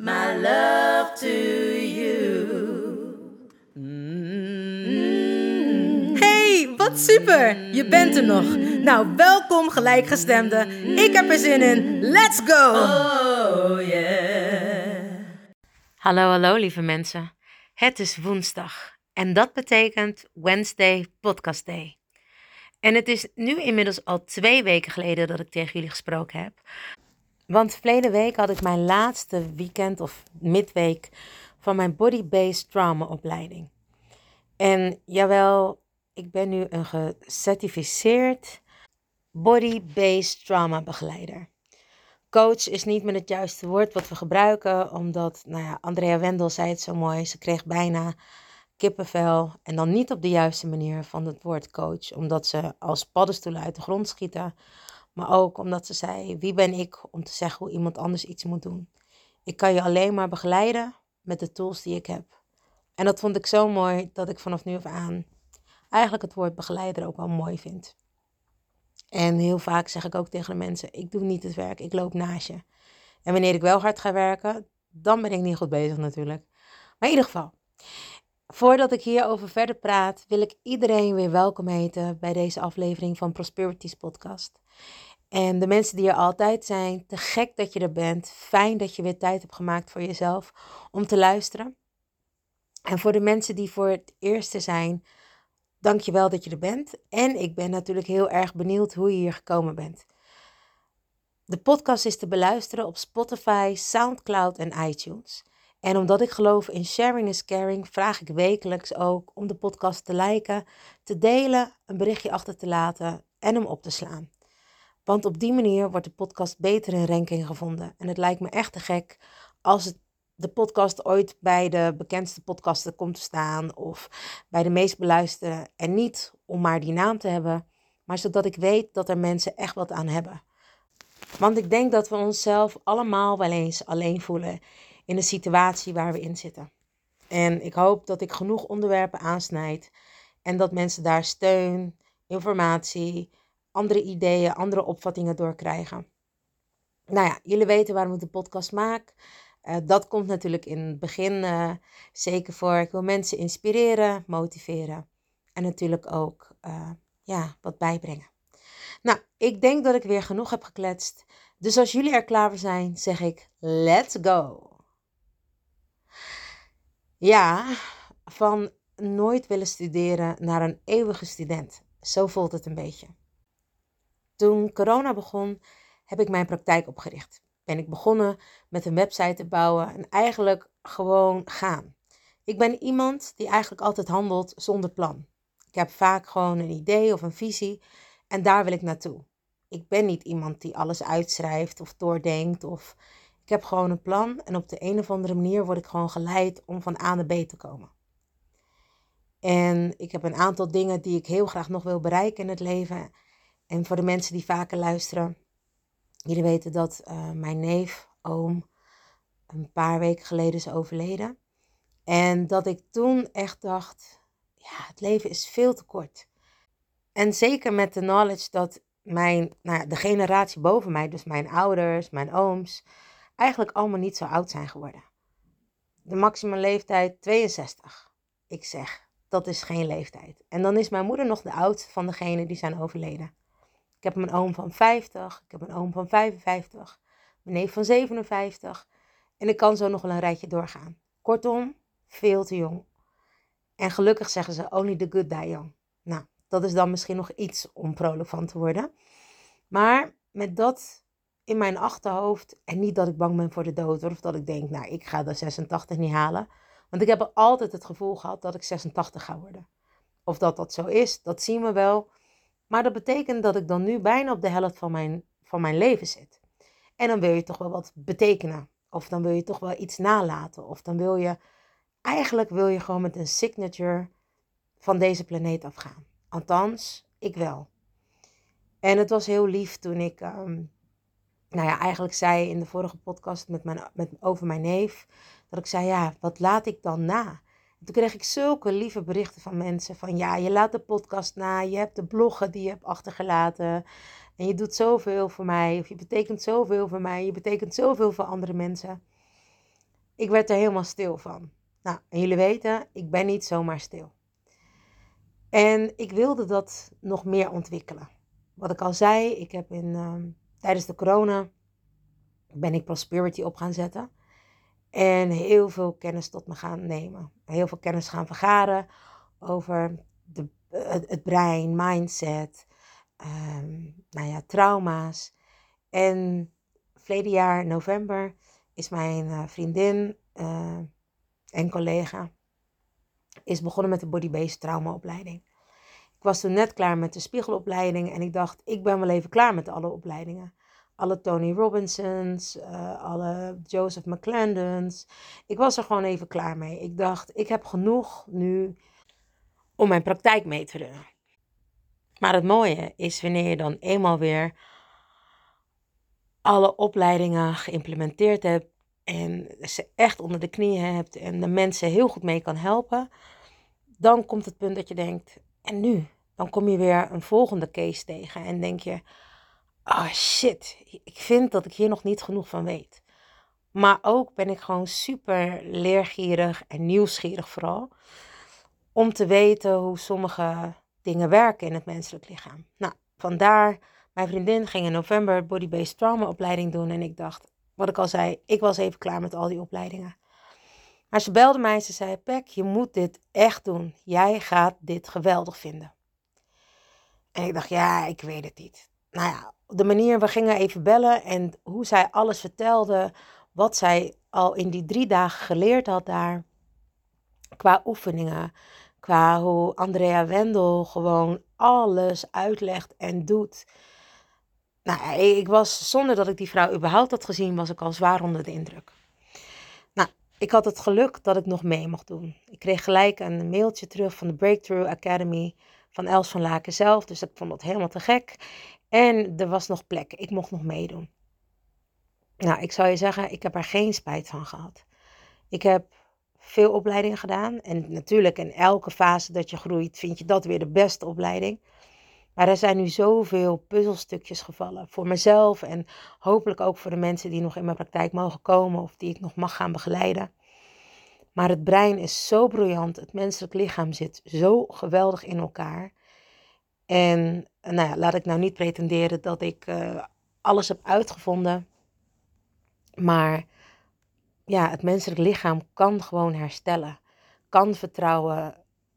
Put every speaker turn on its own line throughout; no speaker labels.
my love to you.
Hey, wat super! Je bent er nog. Nou, welkom gelijkgestemde. Ik heb er zin in. Let's go!
Oh yeah.
Hallo, hallo lieve mensen. Het is woensdag en dat betekent Wednesday Podcast Day. En het is nu inmiddels al twee weken geleden dat ik tegen jullie gesproken heb. Want verleden week had ik mijn laatste weekend of midweek van mijn body-based trauma opleiding. En jawel, ik ben nu een gecertificeerd body-based trauma begeleider. Coach is niet meer het juiste woord wat we gebruiken, omdat, nou ja, Andrea Wendel zei het zo mooi, ze kreeg bijna kippenvel en dan niet op de juiste manier van het woord coach, omdat ze als paddenstoelen uit de grond schieten, maar ook omdat ze zei, wie ben ik om te zeggen hoe iemand anders iets moet doen? Ik kan je alleen maar begeleiden met de tools die ik heb. En dat vond ik zo mooi dat ik vanaf nu af aan eigenlijk het woord begeleider ook wel mooi vind. En heel vaak zeg ik ook tegen de mensen: ik doe niet het werk, ik loop naast je. En wanneer ik wel hard ga werken, dan ben ik niet goed bezig natuurlijk. Maar in ieder geval, voordat ik hierover verder praat, wil ik iedereen weer welkom heten bij deze aflevering van Prosperities Podcast. En de mensen die er altijd zijn, te gek dat je er bent. Fijn dat je weer tijd hebt gemaakt voor jezelf om te luisteren. En voor de mensen die voor het eerste zijn, dank je wel dat je er bent. En ik ben natuurlijk heel erg benieuwd hoe je hier gekomen bent. De podcast is te beluisteren op Spotify, SoundCloud en iTunes. En omdat ik geloof in sharing is caring, vraag ik wekelijks ook om de podcast te liken, te delen, een berichtje achter te laten en hem op te slaan. Want op die manier wordt de podcast beter in ranking gevonden. En het lijkt me echt te gek als het, de podcast ooit bij de bekendste podcasten komt te staan of bij de meest beluisterde. En niet om maar die naam te hebben, maar zodat ik weet dat er mensen echt wat aan hebben. Want ik denk dat we onszelf allemaal wel eens alleen voelen in de situatie waar we in zitten. En ik hoop dat ik genoeg onderwerpen aansnijd en dat mensen daar steun, informatie, andere ideeën, andere opvattingen door krijgen. Nou ja, jullie weten waarom ik de podcast maak. Eh, dat komt natuurlijk in het begin eh, zeker voor. Ik wil mensen inspireren, motiveren en natuurlijk ook eh, ja, wat bijbrengen. Nou, ik denk dat ik weer genoeg heb gekletst. Dus als jullie er klaar voor zijn, zeg ik: let's go. Ja, van nooit willen studeren naar een eeuwige student. Zo voelt het een beetje. Toen corona begon, heb ik mijn praktijk opgericht. Ben ik begonnen met een website te bouwen en eigenlijk gewoon gaan. Ik ben iemand die eigenlijk altijd handelt zonder plan. Ik heb vaak gewoon een idee of een visie en daar wil ik naartoe. Ik ben niet iemand die alles uitschrijft of doordenkt of ik heb gewoon een plan en op de een of andere manier word ik gewoon geleid om van A naar B te komen. En ik heb een aantal dingen die ik heel graag nog wil bereiken in het leven. En voor de mensen die vaker luisteren, jullie weten dat eh, mijn neef, oom, een paar weken geleden is overleden. En dat ik toen echt dacht, ja, het leven is veel te kort. En zeker met de knowledge dat mijn, nou de generatie boven mij, dus mijn ouders, mijn ooms, eigenlijk allemaal niet zo oud zijn geworden. De maximum leeftijd 62. Ik zeg, dat is geen leeftijd. En dan is mijn moeder nog de oudste van degenen die zijn overleden. Ik heb een oom van 50, ik heb een oom van 55, mijn neef van 57 en ik kan zo nog wel een rijtje doorgaan. Kortom, veel te jong. En gelukkig zeggen ze only the good die young. Nou, dat is dan misschien nog iets om vrolijk van te worden. Maar met dat in mijn achterhoofd. En niet dat ik bang ben voor de dood. Of dat ik denk, nou, ik ga de 86 niet halen. Want ik heb altijd het gevoel gehad dat ik 86 ga worden. Of dat dat zo is, dat zien we wel. Maar dat betekent dat ik dan nu bijna op de helft van mijn, van mijn leven zit. En dan wil je toch wel wat betekenen. Of dan wil je toch wel iets nalaten. Of dan wil je, eigenlijk wil je gewoon met een signature van deze planeet afgaan. Althans, ik wel. En het was heel lief toen ik, ehm, nou ja, eigenlijk zei in de vorige podcast met mijn, met, over mijn neef, dat ik zei, ja, wat laat ik dan na? Toen kreeg ik zulke lieve berichten van mensen van, ja, je laat de podcast na, je hebt de bloggen die je hebt achtergelaten en je doet zoveel voor mij, of je betekent zoveel voor mij, je betekent zoveel voor andere mensen. Ik werd er helemaal stil van. Nou, en jullie weten, ik ben niet zomaar stil. En ik wilde dat nog meer ontwikkelen. Wat ik al zei, ik heb in, ehm, tijdens de corona ben ik Prosperity op gaan zetten. En heel veel kennis tot me gaan nemen. Heel veel kennis gaan vergaren over de, het, brein, mindset, um, nou ja, trauma's. En verleden jaar, november, is mijn uh, vriendin uh, en collega is begonnen met de body-based traumaopleiding. Ik was toen net klaar met de spiegelopleiding en ik dacht, ik ben wel even klaar met alle opleidingen. Alle Tony Robinsons, uh, alle Joseph McClendons. Ik was er gewoon even klaar mee. Ik dacht, ik heb genoeg nu om mijn praktijk mee te runnen. Maar het mooie is wanneer je dan eenmaal weer alle opleidingen geïmplementeerd hebt en ze echt onder de knieën hebt en de mensen heel goed mee kan helpen, dan komt het punt dat je denkt, en nu? Dan kom je weer een volgende case tegen en denk je, ah oh shit, ik vind dat ik hier nog niet genoeg van weet. Maar ook ben ik gewoon super leergierig en nieuwsgierig vooral. Om te weten hoe sommige dingen werken in het menselijk lichaam. Nou, vandaar, mijn vriendin ging in november body-based trauma opleiding doen. En ik dacht, wat ik al zei, ik was even klaar met al die opleidingen. Maar ze belde mij en ze zei: Pek, je moet dit echt doen. Jij gaat dit geweldig vinden. En ik dacht: Ja, ik weet het niet. Nou ja, de manier, we gingen even bellen en hoe zij alles vertelde, wat zij al in die drie dagen geleerd had daar, qua oefeningen, qua hoe Andrea Wendel gewoon alles uitlegt en doet. Nou, ik was, zonder dat ik die vrouw überhaupt had gezien, was ik al zwaar onder de indruk. Ik had het geluk dat ik nog mee mocht doen. Ik kreeg gelijk een mailtje terug van de Breakthrough Academy van Els van Laken zelf. Dus ik vond dat helemaal te gek. En er was nog plek. Ik mocht nog meedoen. Nou, ik zou je zeggen, ik heb er geen spijt van gehad. Ik heb veel opleidingen gedaan. En natuurlijk in elke fase dat je groeit, vind je dat weer de beste opleiding. Maar er zijn nu zoveel puzzelstukjes gevallen. Voor mezelf en hopelijk ook voor de mensen die nog in mijn praktijk mogen komen of die ik nog mag gaan begeleiden. Maar het brein is zo briljant. Het menselijk lichaam zit zo geweldig in elkaar. En nou ja, laat ik nou niet pretenderen dat ik uh, alles heb uitgevonden. Maar ja, het menselijk lichaam kan gewoon herstellen. Kan vertrouwen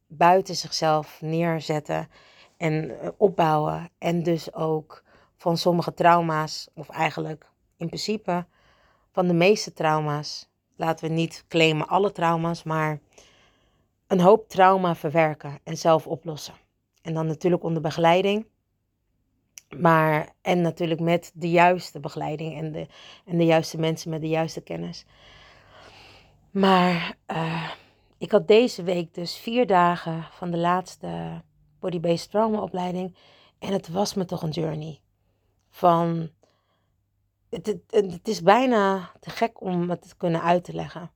buiten zichzelf neerzetten en eh, opbouwen. En dus ook van sommige trauma's, of eigenlijk in principe van de meeste trauma's, laten we niet claimen alle trauma's, maar een hoop trauma verwerken en zelf oplossen. En dan natuurlijk onder begeleiding. Maar, en natuurlijk met de juiste begeleiding en de, en de juiste mensen met de juiste kennis. Maar uh, ik had deze week dus vier dagen van de laatste body-based trauma opleiding. En het was me toch een journey. Van, het, het, is bijna te gek om het te kunnen uit te leggen.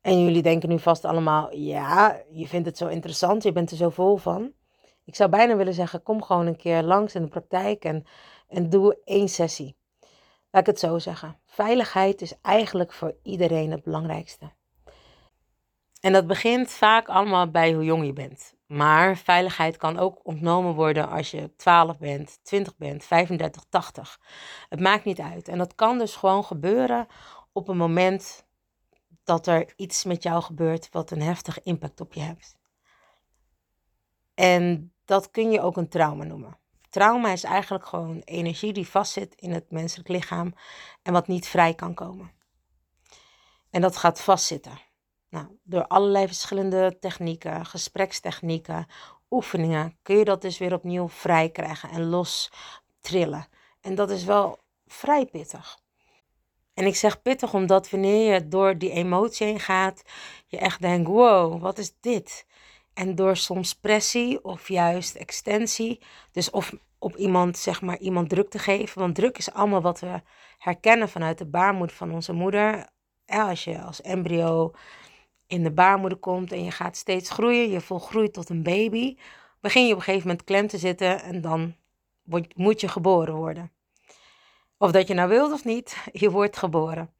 En jullie denken nu vast allemaal, ja, je vindt het zo interessant, je bent er zo vol van. Ik zou bijna willen zeggen, kom gewoon een keer langs in de praktijk en, en doe één sessie. Laat ik het zo zeggen. Veiligheid is eigenlijk voor iedereen het belangrijkste. En dat begint vaak allemaal bij hoe jong je bent. Maar veiligheid kan ook ontnomen worden als je 12 bent, 20 bent, 35, 80. Het maakt niet uit. En dat kan dus gewoon gebeuren op een moment dat er iets met jou gebeurt wat een heftige impact op je heeft. En dat kun je ook een trauma noemen. Trauma is eigenlijk gewoon energie die vastzit in het menselijk lichaam en wat niet vrij kan komen. En dat gaat vastzitten. Nou, door allerlei verschillende technieken, gesprekstechnieken, oefeningen, kun je dat dus weer opnieuw vrij krijgen en los trillen. En dat is wel vrij pittig. En ik zeg pittig omdat wanneer je door die emotie heen gaat, je echt denkt: wow, wat is dit? En door soms pressie of juist extensie, dus of op iemand, zeg maar, iemand druk te geven. Want druk is allemaal wat we herkennen vanuit de baarmoeder van onze moeder. als je als embryo in de baarmoeder komt en je gaat steeds groeien, je volgroeit tot een baby, begin je op een gegeven moment klem te zitten en dan moet je geboren worden. Of dat je nou wilt of niet, je wordt geboren.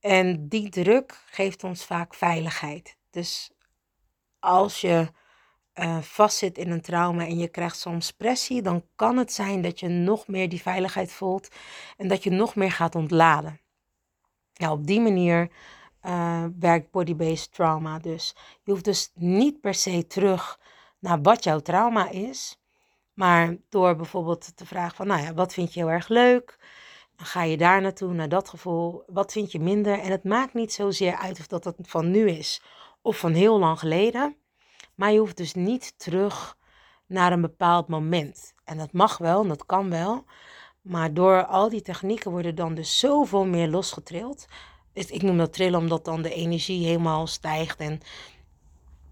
En die druk geeft ons vaak veiligheid. Dus als je uh, vastzit in een trauma en je krijgt soms pressie, dan kan het zijn dat je nog meer die veiligheid voelt en dat je nog meer gaat ontladen. Ja, op die manier uh, werkt body-based trauma dus. Je hoeft dus niet per se terug naar wat jouw trauma is, maar door bijvoorbeeld te vragen van, nou ja, wat vind je heel erg leuk? Dan ga je daar naartoe, naar dat gevoel. Wat vind je minder? En het maakt niet zozeer uit of dat het van nu is of van heel lang geleden. Maar je hoeft dus niet terug naar een bepaald moment. En dat mag wel en dat kan wel. Maar door al die technieken worden dan dus zoveel meer losgetrild. Ik noem dat trillen omdat dan de energie helemaal stijgt. En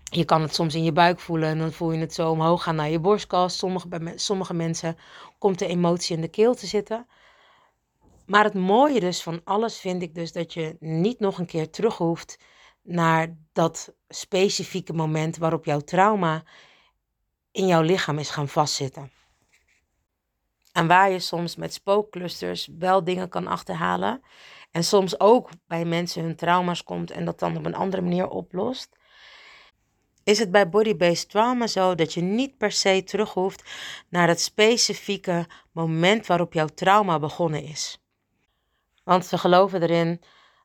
je kan het soms in je buik voelen en dan voel je het zo omhoog gaan naar je borstkast. Sommige, bij sommige mensen komt de emotie in de keel te zitten. Maar het mooie dus van alles vind ik dus dat je niet nog een keer terug hoeft naar dat specifieke moment waarop jouw trauma in jouw lichaam is gaan vastzitten. En waar je soms met spookclusters wel dingen kan achterhalen. En soms ook bij mensen hun trauma's komt en dat dan op een andere manier oplost. Is het bij body-based trauma zo dat je niet per se terug hoeft naar het specifieke moment waarop jouw trauma begonnen is? Want ze geloven erin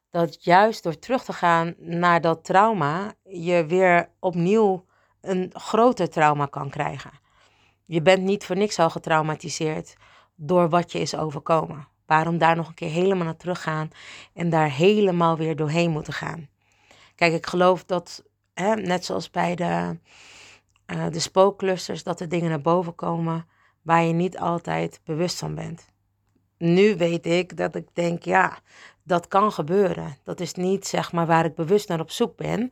dat juist door terug te gaan naar dat trauma, je weer opnieuw een groter trauma kan krijgen. Je bent niet voor niks al getraumatiseerd door wat je is overkomen. Waarom daar nog een keer helemaal naar teruggaan en daar helemaal weer doorheen moeten gaan? Kijk, ik geloof dat, hè, net zoals bij de, uh, de spookclusters, dat er dingen naar boven komen waar je niet altijd bewust van bent. Nu weet ik dat ik denk, ja, dat kan gebeuren. Dat is niet zeg maar waar ik bewust naar op zoek ben,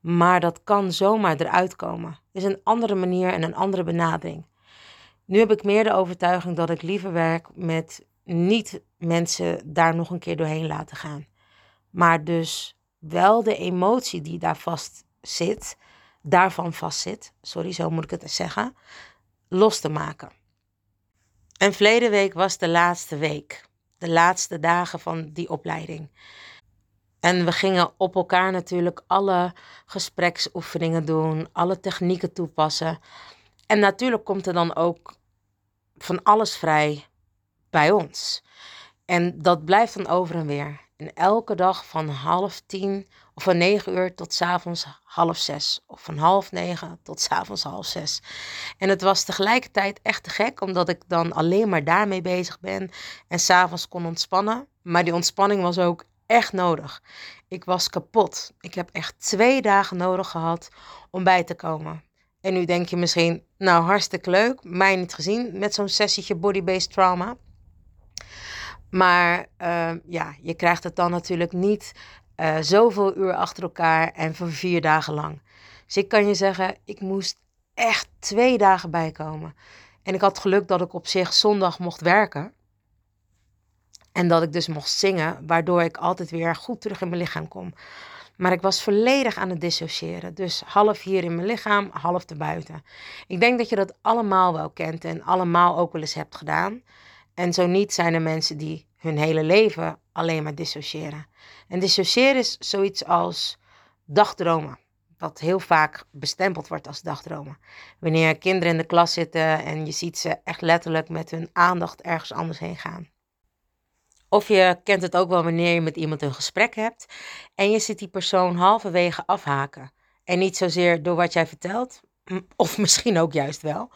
maar dat kan zomaar eruit komen. Het is een andere manier en een andere benadering. Nu heb ik meer de overtuiging dat ik liever werk met niet mensen daar nog een keer doorheen laten gaan. Maar dus wel de emotie die daar vast zit, daarvan vast zit, sorry, zo moet ik het zeggen, los te maken. En verleden week was de laatste week de laatste dagen van die opleiding. En we gingen op elkaar natuurlijk alle gespreksoefeningen doen, alle technieken toepassen. En natuurlijk komt er dan ook van alles vrij bij ons. En dat blijft dan over en weer. En elke dag van half tien of van negen uur tot s avonds half zes. Of van half negen tot s avonds half zes. En het was tegelijkertijd echt te gek, omdat ik dan alleen maar daarmee bezig ben. En s'avonds kon ontspannen. Maar die ontspanning was ook echt nodig. Ik was kapot. Ik heb echt twee dagen nodig gehad om bij te komen. En nu denk je misschien, nou hartstikke leuk, mij niet gezien met zo'n sessietje body-based trauma. Maar uh, ja, je krijgt het dan natuurlijk niet uh, zoveel uur achter elkaar en voor vier dagen lang. Dus ik kan je zeggen, ik moest echt twee dagen bijkomen. En ik had geluk dat ik op zich zondag mocht werken. En dat ik dus mocht zingen, waardoor ik altijd weer goed terug in mijn lichaam kom. Maar ik was volledig aan het dissociëren. Dus half hier in mijn lichaam, half buiten. Ik denk dat je dat allemaal wel kent en allemaal ook wel eens hebt gedaan. En zo niet zijn er mensen die hun hele leven alleen maar dissociëren. En dissociëren is zoiets als dagdromen. Wat heel vaak bestempeld wordt als dagdromen. Wanneer kinderen in de klas zitten en je ziet ze echt letterlijk met hun aandacht ergens anders heen gaan. Of je kent het ook wel wanneer je met iemand een gesprek hebt en je ziet die persoon halverwege afhaken. En niet zozeer door wat jij vertelt, Of misschien ook juist wel.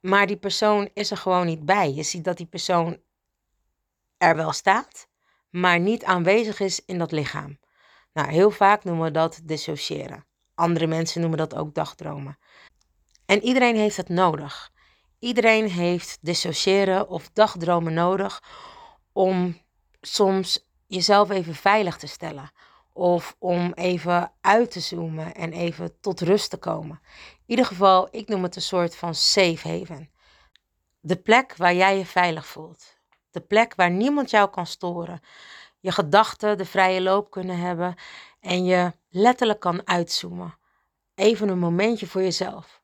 Maar die persoon is er gewoon niet bij. Je ziet dat die persoon er wel staat, maar niet aanwezig is in dat lichaam. Nou, heel vaak noemen we dat dissociëren. Andere mensen noemen dat ook dagdromen. En iedereen heeft het nodig. Iedereen heeft dissociëren of dagdromen nodig om soms jezelf even veilig te stellen. Of om even uit te zoomen en even tot rust te komen. In ieder geval, ik noem het een soort van safe haven. De plek waar jij je veilig voelt. De plek waar niemand jou kan storen. Je gedachten de vrije loop kunnen hebben en je letterlijk kan uitzoomen. Even een momentje voor jezelf.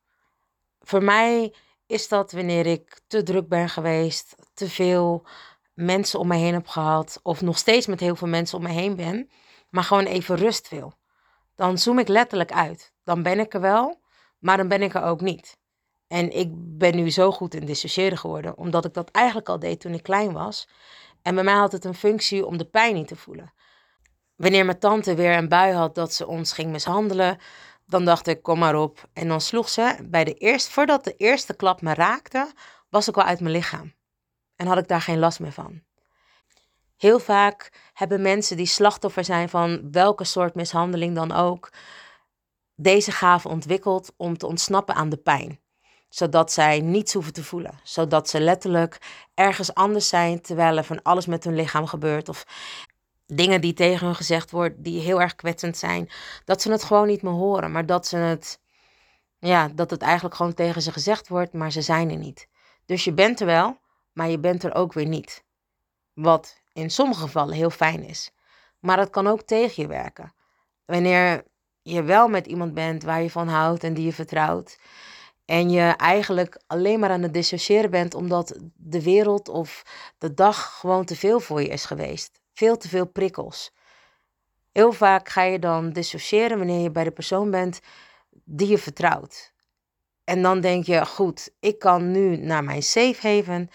Voor mij is dat wanneer ik te druk ben geweest, te veel mensen om me heen heb gehad, of nog steeds met heel veel mensen om me heen ben, maar gewoon even rust wil. Dan zoom ik letterlijk uit. Dan ben ik er wel, maar dan ben ik er ook niet. En ik ben nu zo goed in dissociëren geworden, omdat ik dat eigenlijk al deed toen ik klein was. En bij mij had het een functie om de pijn niet te voelen. Wanneer mijn tante weer een bui had dat ze ons ging mishandelen, dan dacht ik, kom maar op. En dan sloeg ze, bij de eerste, voordat de eerste klap me raakte, was ik al uit mijn lichaam. En had ik daar geen last meer van. Heel vaak hebben mensen die slachtoffer zijn van welke soort mishandeling dan ook, deze gave ontwikkeld om te ontsnappen aan de pijn. Zodat zij niets hoeven te voelen. Zodat ze letterlijk ergens anders zijn terwijl er van alles met hun lichaam gebeurt. Of dingen die tegen hun gezegd worden, die heel erg kwetsend zijn. Dat ze het gewoon niet meer horen, maar dat ze het, ja, dat het eigenlijk gewoon tegen ze gezegd wordt, maar ze zijn er niet. Dus je bent er wel, maar je bent er ook weer niet. Wat in sommige gevallen heel fijn is. Maar het kan ook tegen je werken. Wanneer je wel met iemand bent waar je van houdt en die je vertrouwt. En je eigenlijk alleen maar aan het dissociëren bent omdat de wereld of de dag gewoon te veel voor je is geweest. Veel te veel prikkels. Heel vaak ga je dan dissociëren wanneer je bij de persoon bent die je vertrouwt. En dan denk je, goed, ik kan nu naar mijn safe haven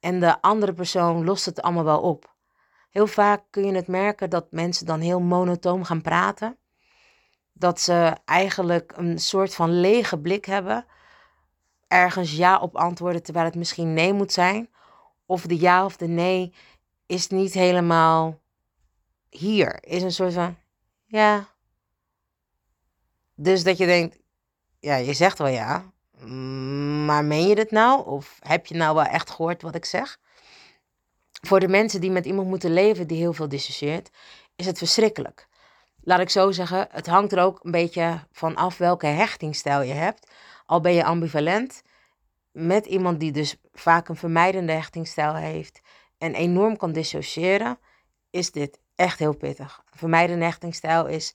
en de andere persoon lost het allemaal wel op. Heel vaak kun je het merken dat mensen dan heel monotoom gaan praten. Dat ze eigenlijk een soort van lege blik hebben. Ergens ja op antwoorden terwijl het misschien nee moet zijn. Of de ja of de nee is niet helemaal hier. Is een soort van ja. Dus dat je denkt, ja, je zegt wel ja, maar meen je dit nou? Of heb je nou wel echt gehoord wat ik zeg? Voor de mensen die met iemand moeten leven die heel veel dissocieert, is het verschrikkelijk. Laat ik zo zeggen, het hangt er ook een beetje van af welke hechtingstijl je hebt. Al ben je ambivalent met iemand die dus vaak een vermijdende hechtingstijl heeft en enorm kan dissociëren, is dit echt heel pittig. Een vermijdende hechtingstijl is,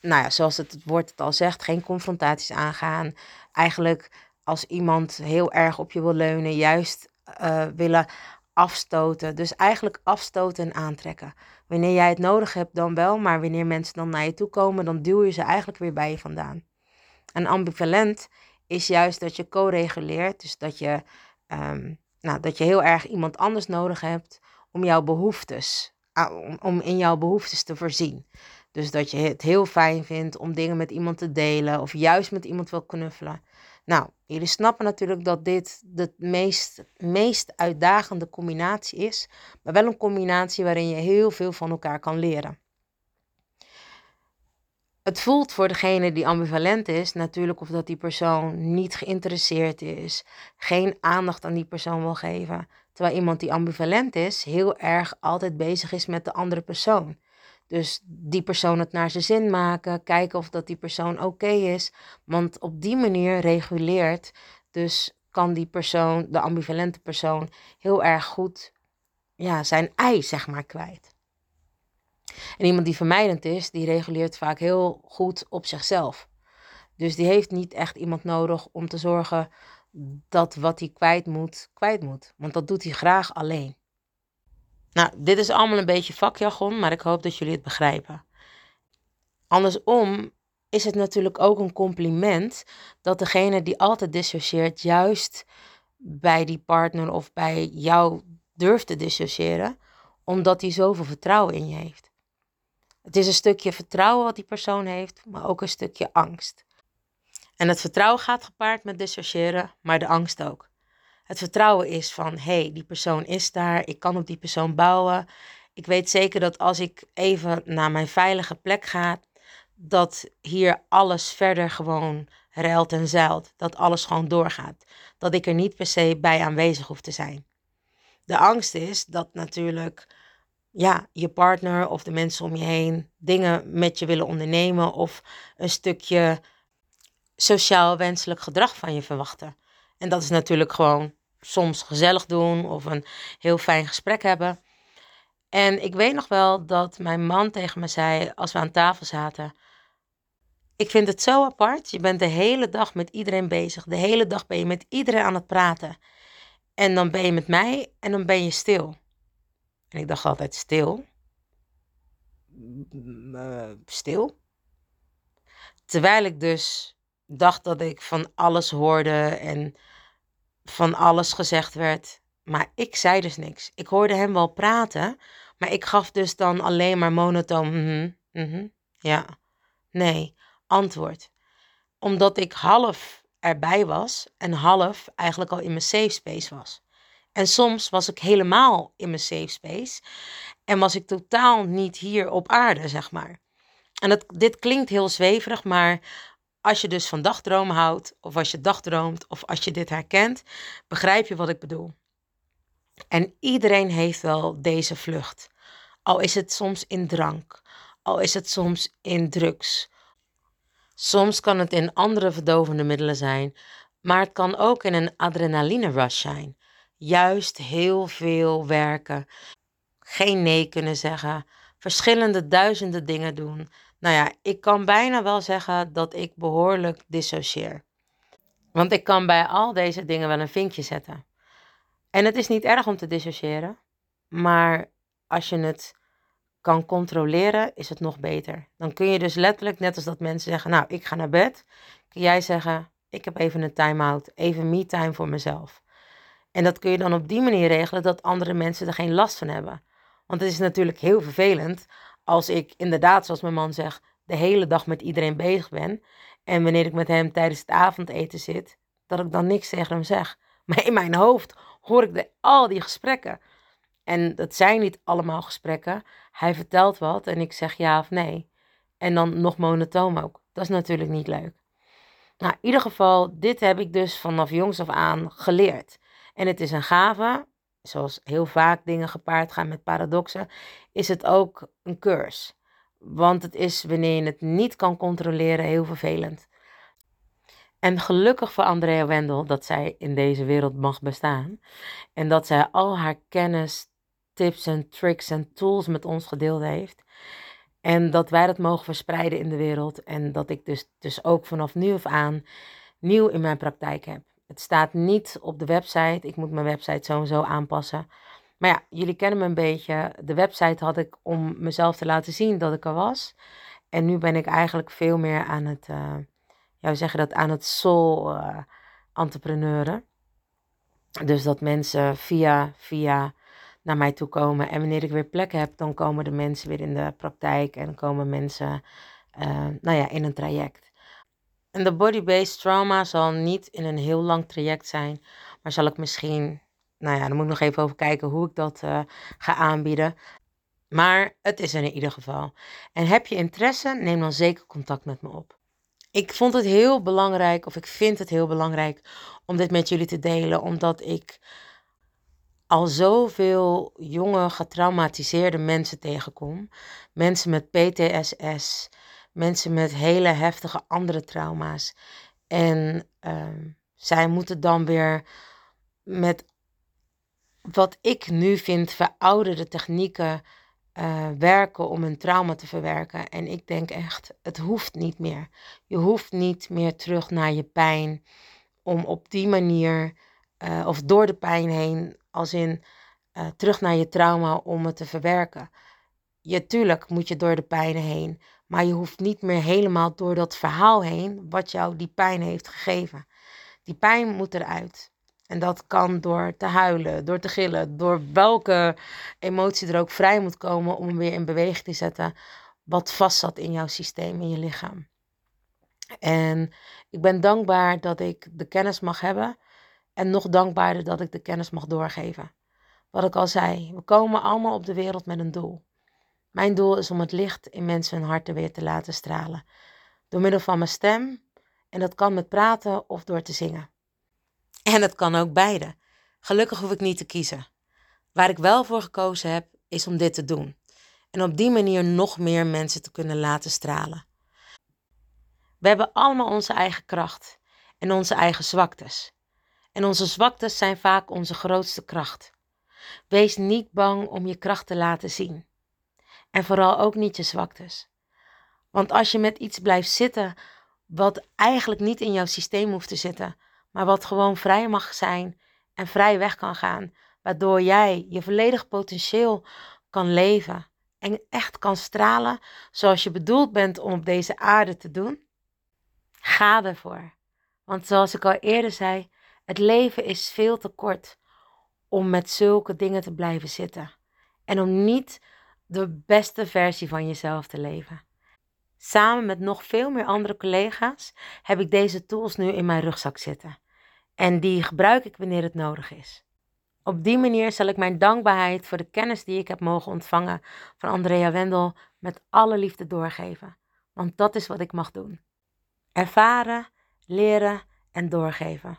nou ja, zoals het woord het al zegt, geen confrontaties aangaan. Eigenlijk als iemand heel erg op je wil leunen, juist uh, willen afstoten. Dus eigenlijk afstoten en aantrekken. Wanneer jij het nodig hebt, dan wel, maar wanneer mensen dan naar je toe komen, dan duw je ze eigenlijk weer bij je vandaan. En ambivalent is juist dat je co-reguleert, dus dat je, um, nou, dat je heel erg iemand anders nodig hebt om jouw behoeftes, om, om in jouw behoeftes te voorzien. Dus dat je het heel fijn vindt om dingen met iemand te delen of juist met iemand wil knuffelen. Nou, jullie snappen natuurlijk dat dit de meest, meest uitdagende combinatie is, maar wel een combinatie waarin je heel veel van elkaar kan leren. Het voelt voor degene die ambivalent is natuurlijk of dat die persoon niet geïnteresseerd is, geen aandacht aan die persoon wil geven. Terwijl iemand die ambivalent is, heel erg altijd bezig is met de andere persoon. Dus die persoon het naar zijn zin maken, kijken of dat die persoon oké is. Want op die manier reguleert, dus kan die persoon, de ambivalente persoon, heel erg goed ja, zijn ei, zeg maar, kwijt. En iemand die vermijdend is, die reguleert vaak heel goed op zichzelf. Dus die heeft niet echt iemand nodig om te zorgen dat wat hij kwijt moet, kwijt moet. Want dat doet hij graag alleen. Nou, dit is allemaal een beetje vakjargon, maar ik hoop dat jullie het begrijpen. Andersom is het natuurlijk ook een compliment dat degene die altijd dissocieert, juist bij die partner of bij jou durft te dissociëren, omdat hij zoveel vertrouwen in je heeft. Het is een stukje vertrouwen wat die persoon heeft, maar ook een stukje angst. En het vertrouwen gaat gepaard met dissociëren, maar de angst ook. Het vertrouwen is van, hé, hey, die persoon is daar, ik kan op die persoon bouwen. Ik weet zeker dat als ik even naar mijn veilige plek ga, dat hier alles verder gewoon ruilt en zeilt. Dat alles gewoon doorgaat. Dat ik er niet per se bij aanwezig hoef te zijn. De angst is dat natuurlijk ja, je partner of de mensen om je heen dingen met je willen ondernemen of een stukje sociaal wenselijk gedrag van je verwachten. En dat is natuurlijk gewoon soms gezellig doen of een heel fijn gesprek hebben. En ik weet nog wel dat mijn man tegen me zei als we aan tafel zaten: Ik vind het zo apart. Je bent de hele dag met iedereen bezig. De hele dag ben je met iedereen aan het praten. En dan ben je met mij en dan ben je stil. En ik dacht altijd: stil? Uh, stil? Terwijl ik dus dacht dat ik van alles hoorde en van alles gezegd werd. Maar ik zei dus niks. Ik hoorde hem wel praten, maar ik gaf dus dan alleen maar monotoon. Mm -hmm, ja, nee, antwoord. Omdat ik half erbij was en half eigenlijk al in mijn safe space was. En soms was ik helemaal in mijn safe space en was ik totaal niet hier op aarde, zeg maar. En dat, dit klinkt heel zweverig, maar als je dus van dagdromen houdt, of als je dagdroomt, of als je dit herkent, begrijp je wat ik bedoel. En iedereen heeft wel deze vlucht. Al is het soms in drank, al is het soms in drugs. Soms kan het in andere verdovende middelen zijn, maar het kan ook in een adrenaline rush zijn. Juist heel veel werken, geen nee kunnen zeggen, verschillende duizenden dingen doen. Nou ja, ik kan bijna wel zeggen dat ik behoorlijk dissocieer. Want ik kan bij al deze dingen wel een vinkje zetten. En het is niet erg om te dissociëren, maar als je het kan controleren, is het nog beter. Dan kun je dus letterlijk, net als dat mensen zeggen, nou, ik ga naar bed, kun jij zeggen, ik heb even een time-out, even me-time voor mezelf. En dat kun je dan op die manier regelen dat andere mensen er geen last van hebben. Want het is natuurlijk heel vervelend als ik inderdaad, zoals mijn man zegt, de hele dag met iedereen bezig ben. En wanneer ik met hem tijdens het avondeten zit, dat ik dan niks tegen hem zeg. Maar in mijn hoofd hoor ik de, al die gesprekken. En dat zijn niet allemaal gesprekken. Hij vertelt wat en ik zeg ja of nee. En dan nog monotoom ook. Dat is natuurlijk niet leuk. Nou, in ieder geval, dit heb ik dus vanaf jongs af aan geleerd. En het is een gave, zoals heel vaak dingen gepaard gaan met paradoxen, is het ook een curse. Want het is wanneer je het niet kan controleren heel vervelend. En gelukkig voor Andrea Wendel dat zij in deze wereld mag bestaan. En dat zij al haar kennis, tips en tricks en tools met ons gedeeld heeft. En dat wij dat mogen verspreiden in de wereld. En dat ik dus, dus ook vanaf nu af aan nieuw in mijn praktijk heb. Het staat niet op de website. Ik moet mijn website sowieso aanpassen. Maar ja, jullie kennen me een beetje. De website had ik om mezelf te laten zien dat ik er was. En nu ben ik eigenlijk veel meer aan het, uh, ja, hoe zeg je dat, aan het soul uh, entrepreneuren. Dus dat mensen via, via naar mij toe komen. En wanneer ik weer plek heb, dan komen de mensen weer in de praktijk en komen mensen, uh, nou ja, in een traject. En de body-based trauma zal niet in een heel lang traject zijn, maar zal ik misschien, nou ja, dan moet ik nog even over kijken hoe ik dat uh, ga aanbieden. Maar het is er in ieder geval. En heb je interesse, neem dan zeker contact met me op. Ik vond het heel belangrijk, of ik vind het heel belangrijk om dit met jullie te delen, omdat ik al zoveel jonge getraumatiseerde mensen tegenkom. Mensen met PTSS, mensen met hele heftige andere trauma's. En uh, zij moeten dan weer met wat ik nu vind verouderde technieken uh, werken om een trauma te verwerken. En ik denk echt, het hoeft niet meer. Je hoeft niet meer terug naar je pijn om op die manier uh, of door de pijn heen, als in uh, terug naar je trauma om het te verwerken. Je, tuurlijk moet je door de pijn heen, maar je hoeft niet meer helemaal door dat verhaal heen wat jou die pijn heeft gegeven. Die pijn moet eruit. En dat kan door te huilen, door te gillen, door welke emotie er ook vrij moet komen om weer in beweging te zetten wat vast zat in jouw systeem, in je lichaam. En ik ben dankbaar dat ik de kennis mag hebben. En nog dankbaarder dat ik de kennis mag doorgeven. Wat ik al zei, we komen allemaal op de wereld met een doel. Mijn doel is om het licht in mensen hun harten weer te laten stralen. Door middel van mijn stem. En dat kan met praten of door te zingen. En het kan ook beide. Gelukkig hoef ik niet te kiezen. Waar ik wel voor gekozen heb, is om dit te doen. En op die manier nog meer mensen te kunnen laten stralen. We hebben allemaal onze eigen kracht en onze eigen zwaktes. En onze zwaktes zijn vaak onze grootste kracht. Wees niet bang om je kracht te laten zien. En vooral ook niet je zwaktes. Want als je met iets blijft zitten wat eigenlijk niet in jouw systeem hoeft te zitten, maar wat gewoon vrij mag zijn en vrij weg kan gaan, waardoor jij je volledig potentieel kan leven en echt kan stralen zoals je bedoeld bent om op deze aarde te doen, ga ervoor. Want zoals ik al eerder zei, het leven is veel te kort om met zulke dingen te blijven zitten en om niet de beste versie van jezelf te leven. Samen met nog veel meer andere collega's heb ik deze tools nu in mijn rugzak zitten. En die gebruik ik wanneer het nodig is. Op die manier zal ik mijn dankbaarheid voor de kennis die ik heb mogen ontvangen van Andrea Wendel met alle liefde doorgeven. Want dat is wat ik mag doen. Ervaren, leren en doorgeven.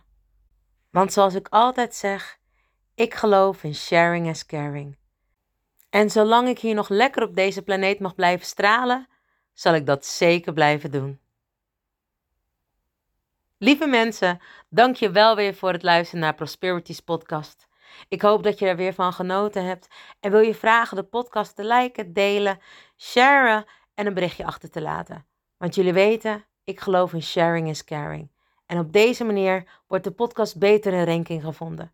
Want zoals ik altijd zeg, ik geloof in sharing as caring. En zolang ik hier nog lekker op deze planeet mag blijven stralen, zal ik dat zeker blijven doen. Lieve mensen, dank je wel weer voor het luisteren naar Prosperities podcast. Ik hoop dat je er weer van genoten hebt en wil je vragen de podcast te liken, delen, sharen en een berichtje achter te laten. Want jullie weten, ik geloof in sharing is caring. En op deze manier wordt de podcast beter in ranking gevonden.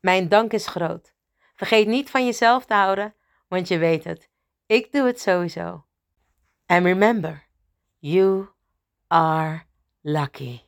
Mijn dank is groot. Vergeet niet van jezelf te houden, want je weet het. Ik doe het sowieso. And remember, you are lucky.